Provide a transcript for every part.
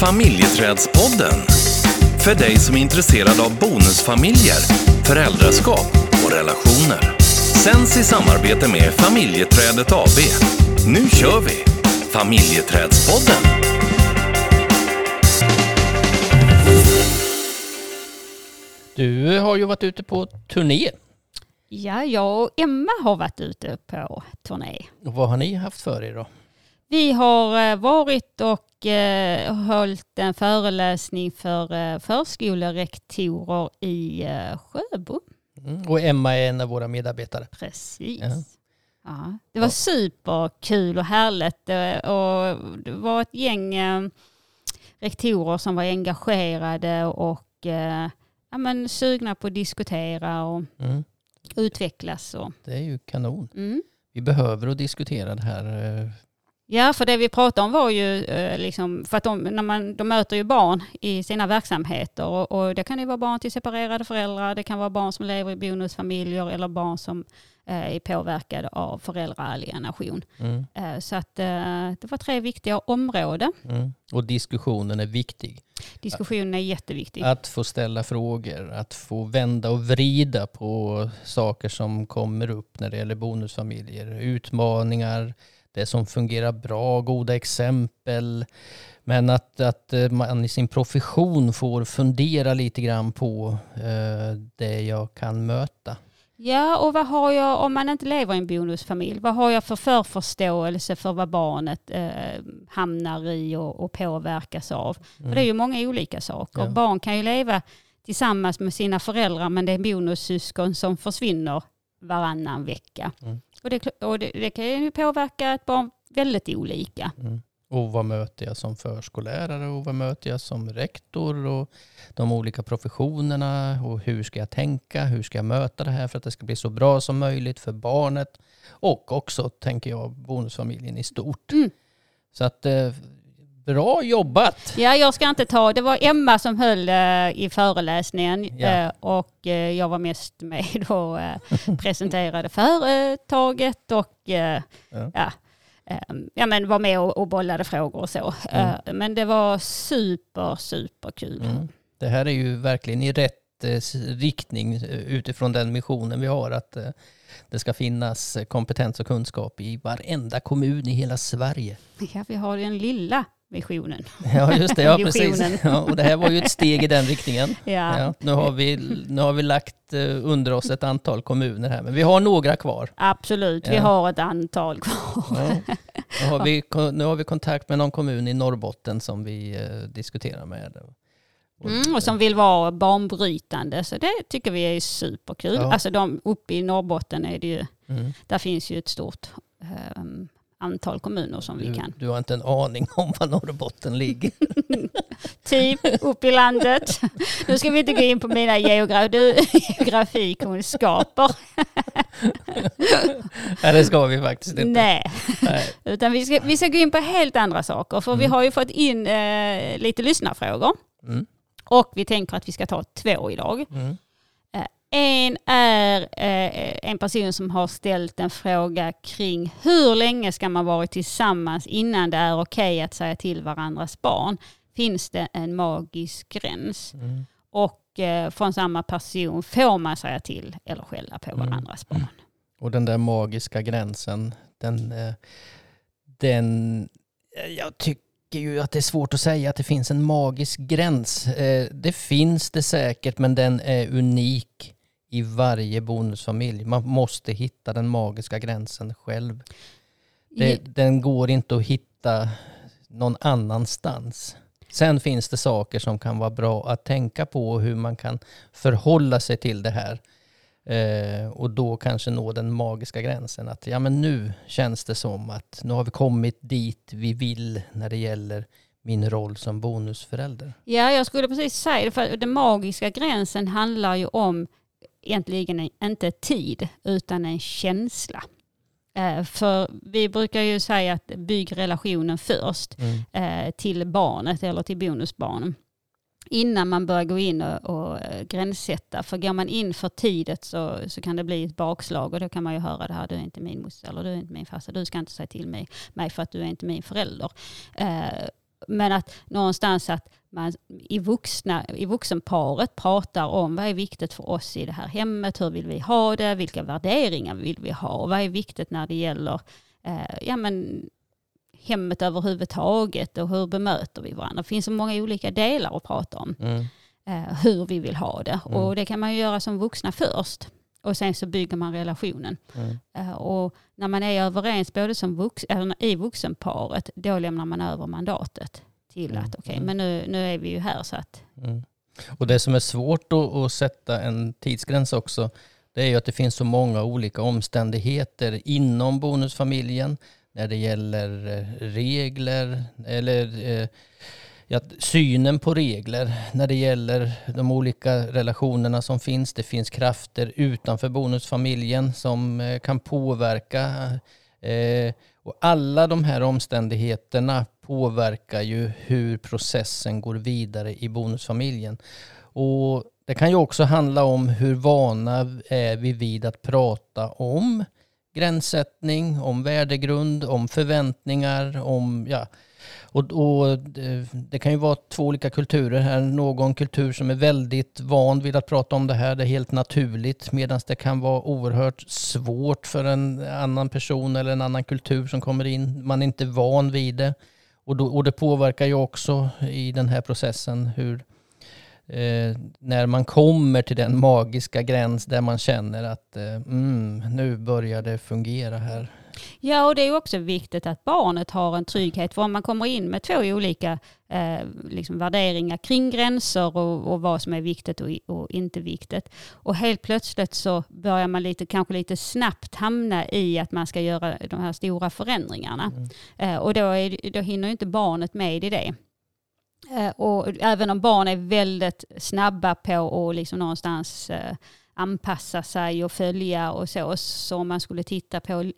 Familjeträdspodden. För dig som är intresserad av bonusfamiljer, föräldraskap och relationer. Sänds i samarbete med Familjeträdet AB. Nu kör vi! Familjeträdspodden. Du har ju varit ute på turné. Ja, jag och Emma har varit ute på turné. Och vad har ni haft för er då? Vi har eh, varit och eh, hållit en föreläsning för eh, förskolerektorer i eh, Sjöbo. Mm. Och Emma är en av våra medarbetare. Precis. Ja. Ja. Det var superkul och härligt eh, och det var ett gäng eh, rektorer som var engagerade och eh, ja, men sugna på att diskutera och Mm. utvecklas. Och, Det är ju kanon. mm. Vi behöver att diskutera det här. Ja, för det vi pratade om var ju eh, liksom, för att de, när man, de möter ju barn i sina verksamheter och, och det kan ju vara barn till separerade föräldrar, det kan vara barn som lever i bonusfamiljer eller barn som eh, är påverkade av föräldraalienation. Mm. Eh, så att eh, det var tre viktiga områden. Mm. Och diskussionen är viktig. Diskussionen är jätteviktig. Att få ställa frågor, att få vända och vrida på saker som kommer upp när det gäller bonusfamiljer. Utmaningar, det som fungerar bra, goda exempel. Men att, att eh, man i sin profession får fundera lite grann på eh, det jag kan möta. Ja, och vad har jag, om man inte lever i en bonusfamilj, vad har jag för förförståelse för vad barnet eh, hamnar i och, och påverkas av? För det är ju många olika saker. Ja. Barn kan ju leva tillsammans med sina föräldrar, men det är bonussyskon som försvinner varannan vecka. Mm. Och, det, och det, det kan ju påverka ett barn väldigt olika. Mm. Och vad möter jag som förskollärare och vad möter jag som rektor och de olika professionerna och hur ska jag tänka, hur ska jag möta det här för att det ska bli så bra som möjligt för barnet och också, tänker jag, bonusfamiljen i stort. Mm. Så att eh, bra jobbat! Ja, jag ska inte ta, det var Emma som höll eh, i föreläsningen Ja. eh, och eh, jag var mest med och eh, presenterade företaget och eh, Ja. ja. eh, ja, men var med och, och bollade frågor och så. Mm. Eh, men det var super, super kul. Mm. Det här är ju verkligen i rätt riktning utifrån den missionen vi har att det ska finnas kompetens och kunskap i varenda kommun i hela Sverige. Ja, vi har den lilla visionen. Ja, just det. Ja, precis. Ja, och det här var ju ett steg i den riktningen. Ja, Ja, nu, har vi, nu har vi lagt eh, under oss ett antal kommuner här, men vi har några kvar. absolut. Vi Ja. har ett antal kvar. Nu, har vi, nu har vi kontakt med någon kommun i Norrbotten som vi eh, diskuterar med. Mm, och som vill vara banbrytande. Så det tycker vi är superkul. Alltså de, uppe i Norrbotten är det ju Mm. Där finns ju ett stort ehm, antal kommuner som vi Du, kan. du har inte en aning om var Norrbotten ligger. Typ upp i landet. Nu ska vi inte gå in på mina geogra geografikunskaper. Nej, det ska vi faktiskt inte. Nej, Nej. utan vi ska, vi ska gå in på helt andra saker. För vi Mm. har ju fått in eh, lite lyssnarfrågor. Mm. Och vi tänker att vi ska ta två idag. Mm. En är eh, en person som har ställt en fråga kring hur länge ska man vara tillsammans innan det är okej att säga till varandras barn? Finns det en magisk gräns? Mm. Och eh, från samma person får man säga till eller skälla på Mm. varandras barn? Och den där magiska gränsen, den, eh, den, jag tycker ju att det är svårt att säga att det finns en magisk gräns. Det finns det säkert, men den är unik i varje bonusfamilj. Man måste hitta den magiska gränsen själv. Det, den går inte att hitta någon annanstans. Sen finns det saker som kan vara bra att tänka på hur man kan förhålla sig till det här. Eh, och då kanske nå den magiska gränsen att ja men nu känns det som att nu har vi kommit dit vi vill när det gäller min roll som bonusförälder. Ja, jag skulle precis säga det. För den magiska gränsen handlar ju om egentligen en- inte tid utan en känsla. Eh, För vi brukar ju säga att bygg relationen först Mm. eh, till barnet eller till bonusbarnen. Innan man börjar gå in och, och eh, gränssätta. För går man in för tidigt så, så kan det bli ett bakslag och då kan man ju höra det här, du är inte min moster eller du är inte min farsa, du ska inte säga till mig, mig för att du är inte min förälder. Men att någonstans att man i, vuxna, i vuxenparet pratar om vad är viktigt för oss i det här hemmet, hur vill vi ha det, vilka värderingar vill vi ha, vad är viktigt när det gäller eh, ja, men, hemmet överhuvudtaget och hur bemöter vi varandra. Det finns så många olika delar att prata om. Mm. Eh, hur vi vill ha det. Mm. Och det kan man ju göra som vuxna först. Och sen så bygger man relationen. Mm. Uh, och när man är överens både som vux, i vuxenparet, då lämnar man över mandatet till mm. att okej, okay, mm. men nu, nu är vi ju här så att... Mm. Och det som är svårt att, att sätta en tidsgräns också, det är ju att det finns så många olika omständigheter inom bonusfamiljen när det gäller eh, regler eller eh, ja, synen på regler när det gäller de olika relationerna som finns. Det finns krafter utanför bonusfamiljen som eh, kan påverka. Eh, och alla de här omständigheterna påverkar ju hur processen går vidare i bonusfamiljen. Och det kan ju också handla om hur vana är vi vid att prata om gränssättning, om värdegrund, om förväntningar, om ja, och, och, eh, det kan ju vara två olika kulturer här. Någon kultur som är väldigt van vid att prata om det här, det är helt naturligt. Medan det kan vara oerhört svårt för en annan person eller en annan kultur som kommer in. Man är inte van vid det. Och, då, och det påverkar ju också i den här processen hur, eh, när man kommer till den magiska gräns där man känner att eh, mm, nu börjar det fungera här. Ja, och det är också viktigt att barnet har en trygghet. För om man kommer in med två olika eh, liksom värderingar kring gränser och, och, vad som är viktigt och, och, inte viktigt. Och helt plötsligt så börjar man lite, kanske lite snabbt hamna i att man ska göra de här stora förändringarna. Mm. Eh, och då, är, då hinner inte barnet med i det. Eh, och även om barn är väldigt snabba på att liksom någonstans eh, anpassa sig och följa och så, så om man skulle titta på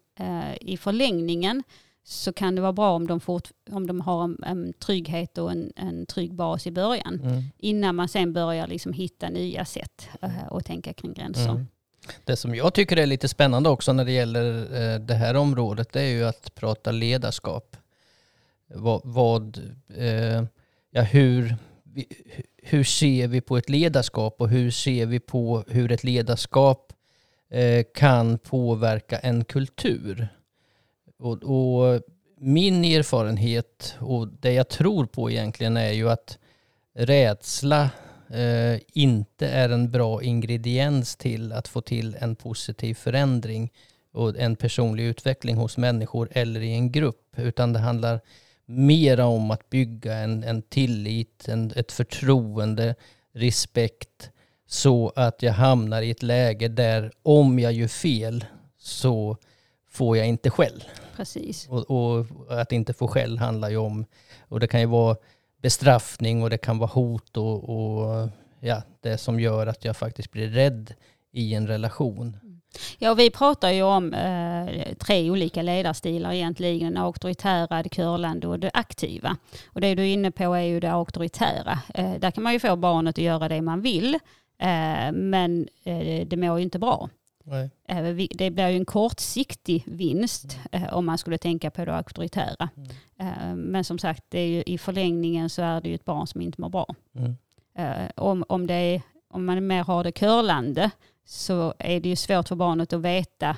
i förlängningen så kan det vara bra om de, fort, om de har en, en trygghet och en, en trygg bas i början. Mm. Innan man sen börjar liksom hitta nya sätt eh, och tänka kring gränser. Mm. Det som jag tycker är lite spännande också när det gäller eh, det här området det är ju att prata ledarskap. Vad, vad eh, ja, hur, hur ser vi på ett ledarskap och hur ser vi på hur ett ledarskap eh, Eh, kan påverka en kultur? Och, och, min erfarenhet och det jag tror på egentligen är ju att rädsla eh, inte är en bra ingrediens till att få till en positiv förändring och en personlig utveckling hos människor eller i en grupp. Utan det handlar mera om att bygga en, en tillit, en, ett förtroende, respekt så att jag hamnar i ett läge där om jag gör fel så får jag inte skäll. Precis. Och, och, att inte få skäll handlar ju om, och det kan ju vara bestraffning och det kan vara hot och, och ja, det som gör att jag faktiskt blir rädd i en relation. Ja, vi pratar ju om eh, tre olika ledarstilar egentligen. Den auktoritära, det curlande och det aktiva. Och det du är inne på är ju det auktoritära. Eh, där kan man ju få barnet att göra det man vill. Eh, men eh, det mår ju inte bra. Eh, det blir ju en kortsiktig vinst mm. om man skulle tänka på det auktoritära. Mm. Men som sagt, det är ju, i förlängningen så är det ju ett barn som inte mår bra. Mm. Om, om, det är, om man mer har det curlande så är det ju svårt för barnet att veta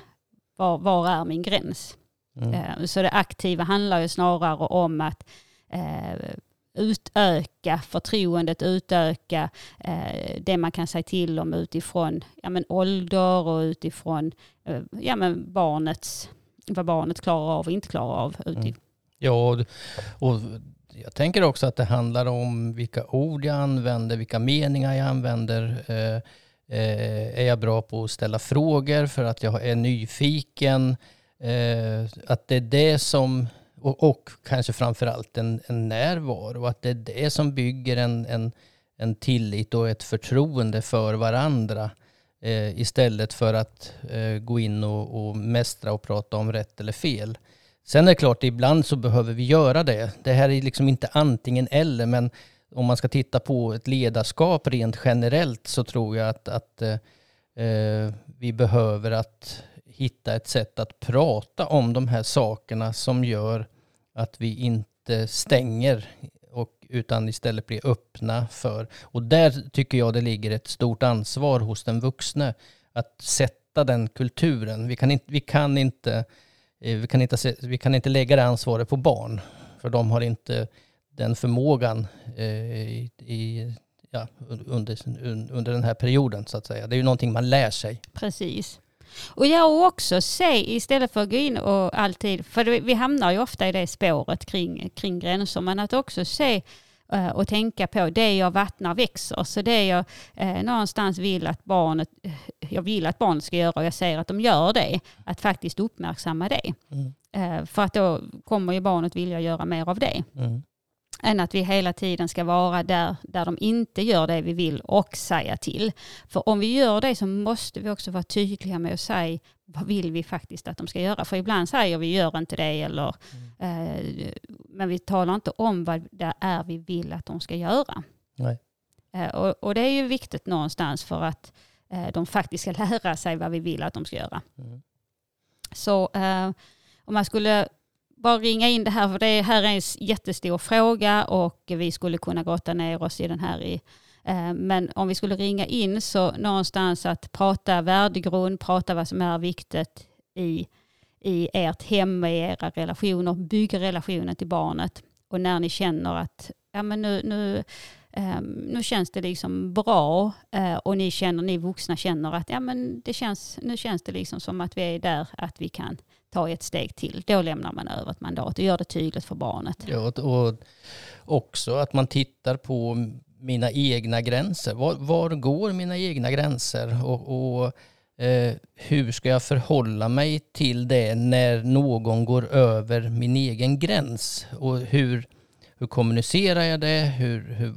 var, var är min gräns. Mm. Så det aktiva handlar ju snarare om att utöka förtroendet, utöka eh, det man kan säga till om utifrån ja, men ålder och utifrån eh, ja, men barnets, vad barnet klarar av och inte klarar av. Mm. Ja, och, och jag tänker också att det handlar om vilka ord jag använder, vilka meningar jag använder. Eh, eh är jag bra på att ställa frågor för att jag är nyfiken? Eh, att det är det som och, och kanske framförallt en, en närvaro. Att det är det som bygger en, en, en tillit och ett förtroende för varandra. Eh, istället för att eh, gå in och, och mästra och prata om rätt eller fel. Sen är det klart, ibland så behöver vi göra det. Det här är liksom inte antingen eller, men om man ska titta på ett ledarskap rent generellt så tror jag att, att eh, eh vi behöver att hitta ett sätt att prata om de här sakerna som gör att vi inte stänger utan istället blir öppna för, och där tycker jag det ligger ett stort ansvar hos den vuxne att sätta den kulturen. Vi kan inte, vi kan inte, eh, vi kan inte, vi kan inte lägga det ansvaret på barn, för de har inte den förmågan eh, i, i ja, under, under den här perioden så att säga. Det är ju någonting man lär sig. Precis. Och jag också se istället för att gå in och alltid, för vi hamnar ju ofta i det spåret kring, kring gränser, men att också se eh, och tänka på det jag vattnar växer. Så det jag eh, någonstans vill att barnet, jag vill att barnet ska göra och jag ser att de gör det, att faktiskt uppmärksamma det. Mm. Eh, för att då kommer ju barnet vilja göra mer av det. Mm än att vi hela tiden ska vara där, där de inte gör det vi vill och säga till. För om vi gör det så måste vi också vara tydliga med att säga vad vill vi faktiskt att de ska göra. För ibland säger vi gör inte det eller mm. eh, men vi talar inte om vad det är vi vill att de ska göra. Eh, och, och, det är ju viktigt någonstans för att eh, de faktiskt ska lära sig vad vi vill att de ska göra. Mm. Så eh, om man skulle bara ringa in det här, för det här är en jättestor fråga och vi skulle kunna grotta ner oss i den här i eh, men om vi skulle ringa in så någonstans att prata värdegrund, prata vad som är viktigt i, i ert hem, i era relationer, bygga relationen till barnet. Och när ni känner att ja, men nu, nu, ehm, nu känns det liksom bra eh, och ni känner, ni vuxna känner att ja, men det känns, nu känns det liksom som att vi är där, att vi kan ta ett steg till. Då lämnar man över ett mandat och gör det tydligt för barnet. Ja, och också att man tittar på mina egna gränser. Var, var går mina egna gränser? Och, och eh, hur ska jag förhålla mig till det när någon går över min egen gräns? Och hur, hur kommunicerar jag det? Hur, hur,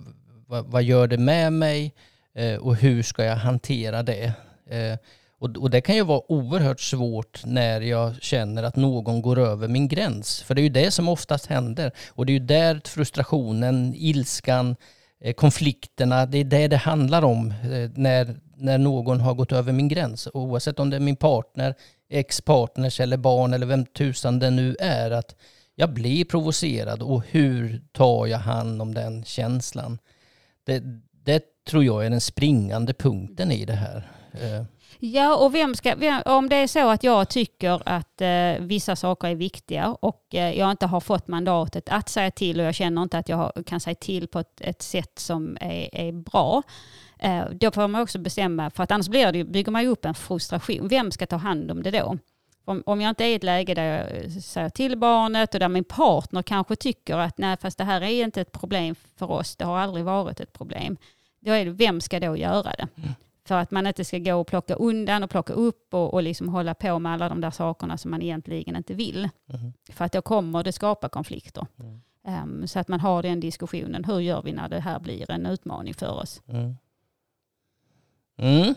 vad, vad gör det med mig? Eh, och hur ska jag hantera det? Eh, och, och, det kan ju vara oerhört svårt när jag känner att någon går över min gräns. För det är ju det som oftast händer. Och det är ju där frustrationen, ilskan, eh, konflikterna, det är det det handlar om eh, när, när någon har gått över min gräns. Oavsett om det är min partner, ex-partners eller barn eller vem tusan det nu är. Att jag blir provocerad och hur tar jag hand om den känslan? Det, det tror jag är den springande punkten i det här. Eh, Ja, och vem ska, vem, om det är så att jag tycker att eh, vissa saker är viktiga och eh, jag inte har fått mandatet att säga till och jag känner inte att jag har, kan säga till på ett, ett sätt som är, är bra, eh, då får man också bestämma, för att annars blir det, bygger man ju upp en frustration. Vem ska ta hand om det då? Om, om jag inte är i ett läge där jag säger till barnet och där min partner kanske tycker att nej, fast det här är inte ett problem för oss, det har aldrig varit ett problem. Då är det, vem ska då göra det? Mm. För att man inte ska gå och plocka undan och plocka upp och, och liksom hålla på med alla de där sakerna som man egentligen inte vill. Mm. För att då kommer det skapa konflikter. Mm. Um, så att man har den diskussionen. Hur gör vi när det här blir en utmaning för oss? Mm. mm.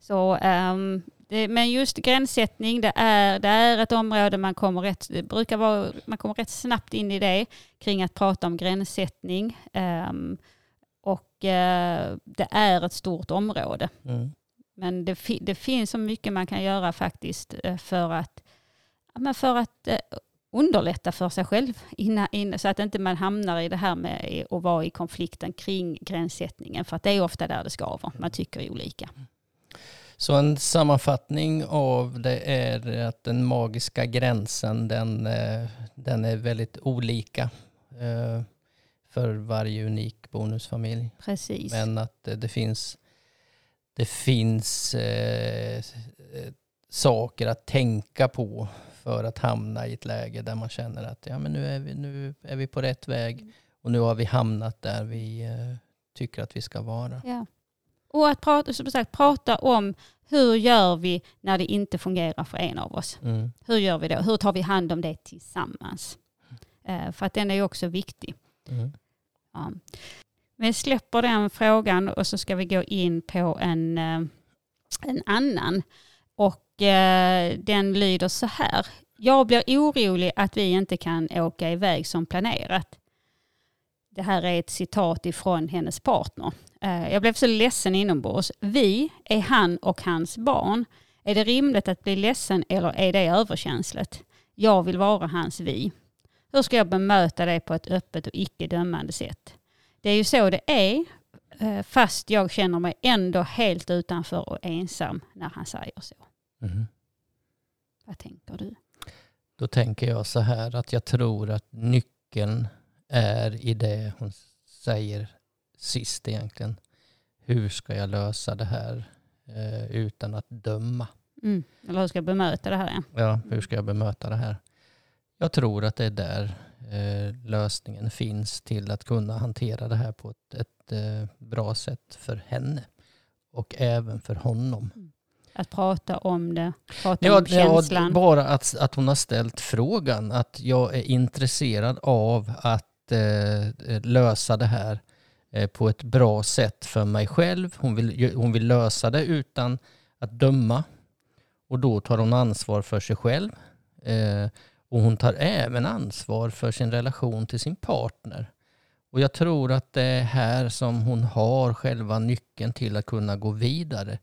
Så, um, det, men just gränssättning, det är, det är ett område man kommer, rätt, brukar vara, man kommer rätt snabbt in i det kring att prata om gränssättning. Um, och eh, det är ett stort område. Mm. Men det, det, finns så mycket man kan göra faktiskt eh, för att, men för att eh, underlätta för sig själv innan, innan, så att inte man hamnar i det här med att vara i konflikten kring gränssättningen. För att det är ofta där det skaver. Man tycker olika. Så en sammanfattning av det är att den magiska gränsen den, den är väldigt olika för varje unik bonusfamilj. Precis. Men att det, det finns, det finns eh, saker att tänka på för att hamna i ett läge där man känner att ja, men nu, är vi, nu är vi på rätt väg och nu har vi hamnat där vi eh, tycker att vi ska vara. Ja. Och att prata, som sagt, prata om hur gör vi när det inte fungerar för en av oss? Mm. Hur gör vi då? Hur tar vi hand om det tillsammans? Eh, för att den är också viktig. Mm. Ja. Vi släpper den frågan och så ska vi gå in på en, eh, en annan. Och eh, den lyder så här. Jag blir orolig att vi inte kan åka iväg som planerat. Det här är ett citat ifrån hennes partner. Eh, jag blev så ledsen inombords. Vi är han och hans barn. Är det rimligt att bli ledsen eller är det överkänsligt? Jag vill vara hans vi. Hur ska jag bemöta det på ett öppet och icke dömande sätt? det är ju så det är. eh, Fast jag känner mig ändå helt utanför och ensam när han säger så. Mhm. Vad tänker du? Då tänker jag så här att jag tror att nyckeln är i det hon säger sist egentligen. Hur ska jag lösa det här eh, utan att döma? Mm. Eller hur ska jag bemöta det här? Ja? Ja, hur ska jag bemöta det här? Jag tror att det är där eh, lösningen finns till att kunna hantera det här på ett, ett eh, bra sätt för henne och även för honom. Att prata om det, prata Ja, om ja, känslan. bara att, att hon har ställt frågan att jag är intresserad av att eh, lösa det här eh, på ett bra sätt för mig själv. Hon vill, hon vill lösa det utan att döma och då tar hon ansvar för sig själv. Och hon tar även ansvar för sin relation till sin partner. Och jag tror att det är här som hon har själva nyckeln till att kunna gå vidare.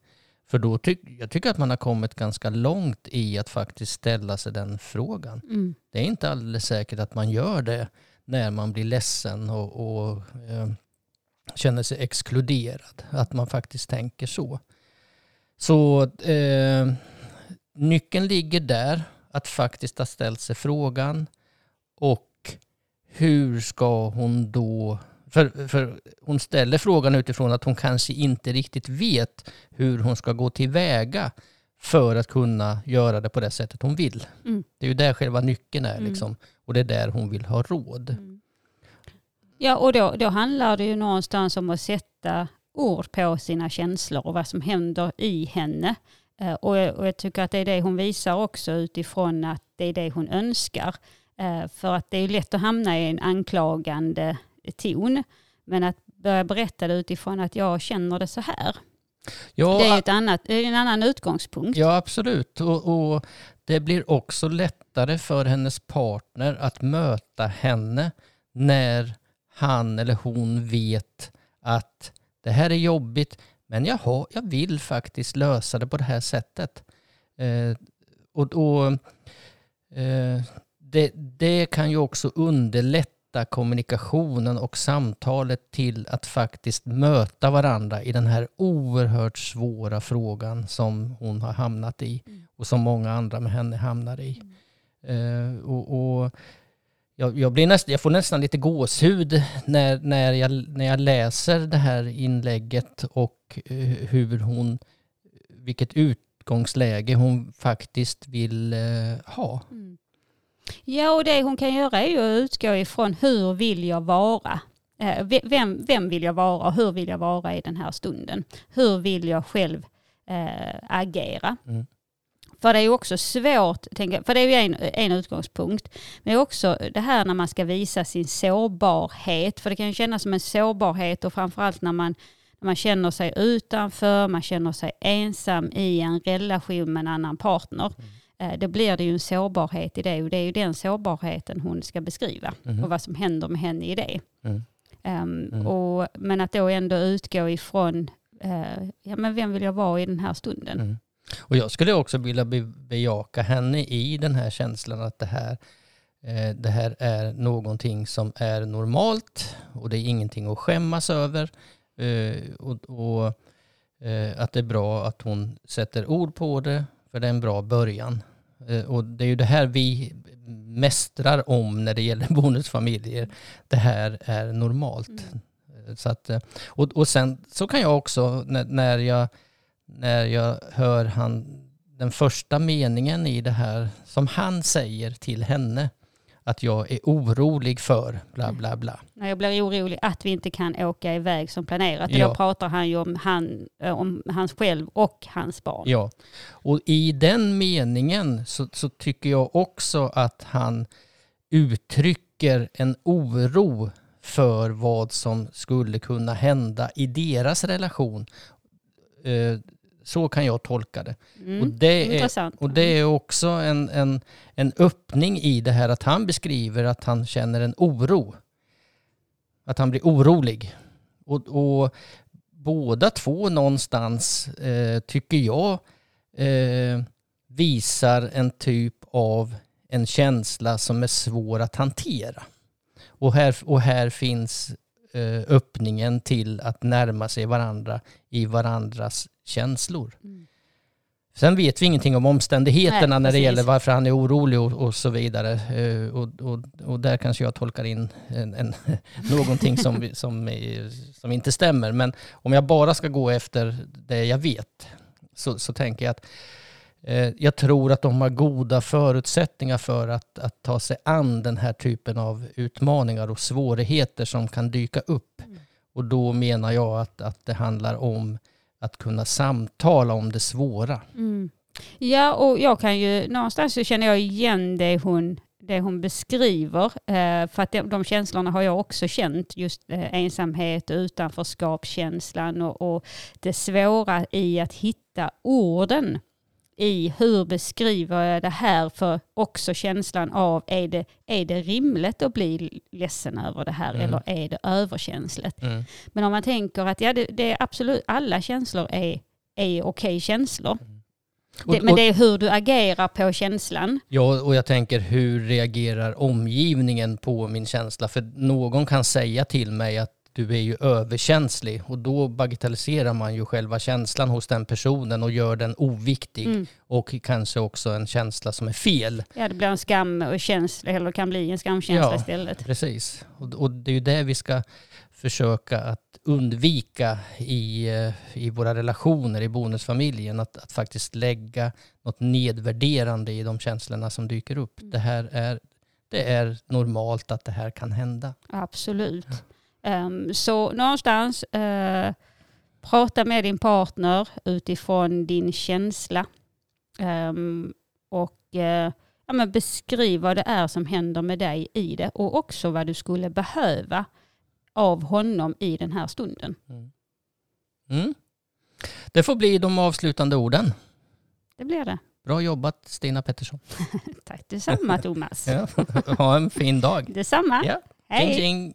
För då tyck, jag tycker att man har kommit ganska långt i att faktiskt ställa sig den frågan. Mm. Det är inte alldeles säkert att man gör det när man blir ledsen och, och eh, känner sig exkluderad. Att man faktiskt tänker så. Så eh, nyckeln ligger där, att faktiskt ha ställt sig frågan och hur ska hon då... För, för hon ställer frågan utifrån att hon kanske inte riktigt vet hur hon ska gå tillväga för att kunna göra det på det sättet hon vill. Mm. Det är ju där själva nyckeln är Mm. liksom. Och det är där hon vill ha råd. Ja, och då, då handlar det ju någonstans om att sätta ord på sina känslor och vad som händer i henne. Eh, och, jag- och jag tycker att det är det hon visar också utifrån att det är det hon önskar. Eh, för att det är lätt att hamna i en anklagande ton. Men att börja berätta det utifrån att jag känner det så här. Ja, Det är, ett annat, en annan utgångspunkt. Ja, absolut. Och, och det blir också lättare för hennes partner att möta henne när han eller hon vet att det här är jobbigt, men jag, har, jag vill faktiskt lösa det på det här sättet. Eh, och och eh, det, det kan ju också underlätta kommunikationen och samtalet till att faktiskt möta varandra i den här oerhört svåra frågan som hon har hamnat i och som många andra med henne hamnar i. Eh, och, och jag, jag, blir näst, jag får nästan lite gåshud när, när, jag, när jag läser det här inlägget och eh, hur hon, vilket utgångsläge hon faktiskt vill eh, ha. Mm. Ja, och det hon kan göra är ju att utgå ifrån hur vill jag vara? Eh, ve- Vem, vem vill jag vara och hur vill jag vara i den här stunden? Hur vill jag själv eh, agera? Mm. För det är ju också svårt, för det är ju en, en utgångspunkt, men också det här när man ska visa sin sårbarhet, för det kan ju kännas som en sårbarhet och framförallt när man, när man känner sig utanför, man känner sig ensam i en relation med en annan partner. Eh, Då blir det ju en sårbarhet i det och det är ju den sårbarheten hon ska beskriva Mhm. och vad som händer med henne i det. Mm. Mm. och, men att då ändå utgå ifrån, eh, ja men vem vill jag vara i den här stunden? Mm. Och jag skulle också vilja be, bejaka henne i den här känslan att det här, eh, det här är någonting som är normalt och det är ingenting att skämmas över. Eh, och och eh, att det är bra att hon sätter ord på det, för det är en bra början. Och det är ju det här vi mästrar om när det gäller bonusfamiljer. Det här är normalt. Eh, Så att, och, och sen så kan jag också när, när jag när jag hör han, den första meningen i det här som han säger till henne att jag är orolig för bla bla bla. När jag blir orolig att vi inte kan åka iväg som planerat. Ja. då pratar han ju om, han, eh, om hans själv och hans barn. Ja, och i den meningen så, så tycker jag också att han uttrycker en oro för vad som skulle kunna hända i deras relation. Så kan jag tolka det. Mm. Och det är. Och det är också en, en, en öppning i det här att han beskriver att han känner en oro. Att han blir orolig. Och, och båda två någonstans, eh, tycker jag, eh, visar en typ av en känsla som är svår att hantera. Och här, och här finns eh, öppningen till att närma sig varandra i varandras känslor. Mm. Sen vet vi ingenting om omständigheterna Nej, när det gäller varför han är orolig och, och så vidare. Eh, och, och, och där kanske jag tolkar in en, en, någonting som, som, som inte stämmer. Men om jag bara ska gå efter det jag vet så, så tänker jag att eh, jag tror att de har goda förutsättningar för att, att ta sig an den här typen av utmaningar och svårigheter som kan dyka upp. Mm. Och då menar jag att, att det handlar om att kunna samtala om det svåra. Mm. Ja, och jag kan ju någonstans så känner jag igen det hon, det hon beskriver. Eh, för att de, de känslorna har jag också känt. Just eh, ensamhet, utanförskapskänslan och, och det svåra i att hitta orden i hur beskriver jag det här för också känslan av är det, är det rimligt att bli ledsen över det här Mm. eller är det överkänsligt? Men om man tänker att ja, det, det är absolut alla känslor är, är okej känslor. Och, Det, men det är hur du agerar på känslan. Ja, och jag tänker hur reagerar omgivningen på min känsla? För någon kan säga till mig att du är ju överkänslig och då bagatelliserar man ju själva känslan hos den personen och gör den oviktig Mm. och kanske också en känsla som är fel. Ja, det blir en skam och känsla, eller kan bli en skamkänsla Ja. istället. Precis. Och, och det är ju det vi ska försöka att undvika i, eh, i våra relationer i bonusfamiljen. Att, att faktiskt lägga något nedvärderande i de känslorna som dyker upp. Det här är, det är normalt att det här kan hända. Absolut. Ehm, så någonstans, eh, prata med din partner utifrån din känsla. Ehm, och eh, ja, men beskriv vad det är som händer med dig i det och också vad du skulle behöva av honom i den här stunden. Mm. Det får bli de avslutande orden. Det blir det. Bra jobbat Stina Pettersson. Tack detsamma Thomas. Ja. Ha en fin dag. Detsamma. Ja. Hej. Tjing, tjing.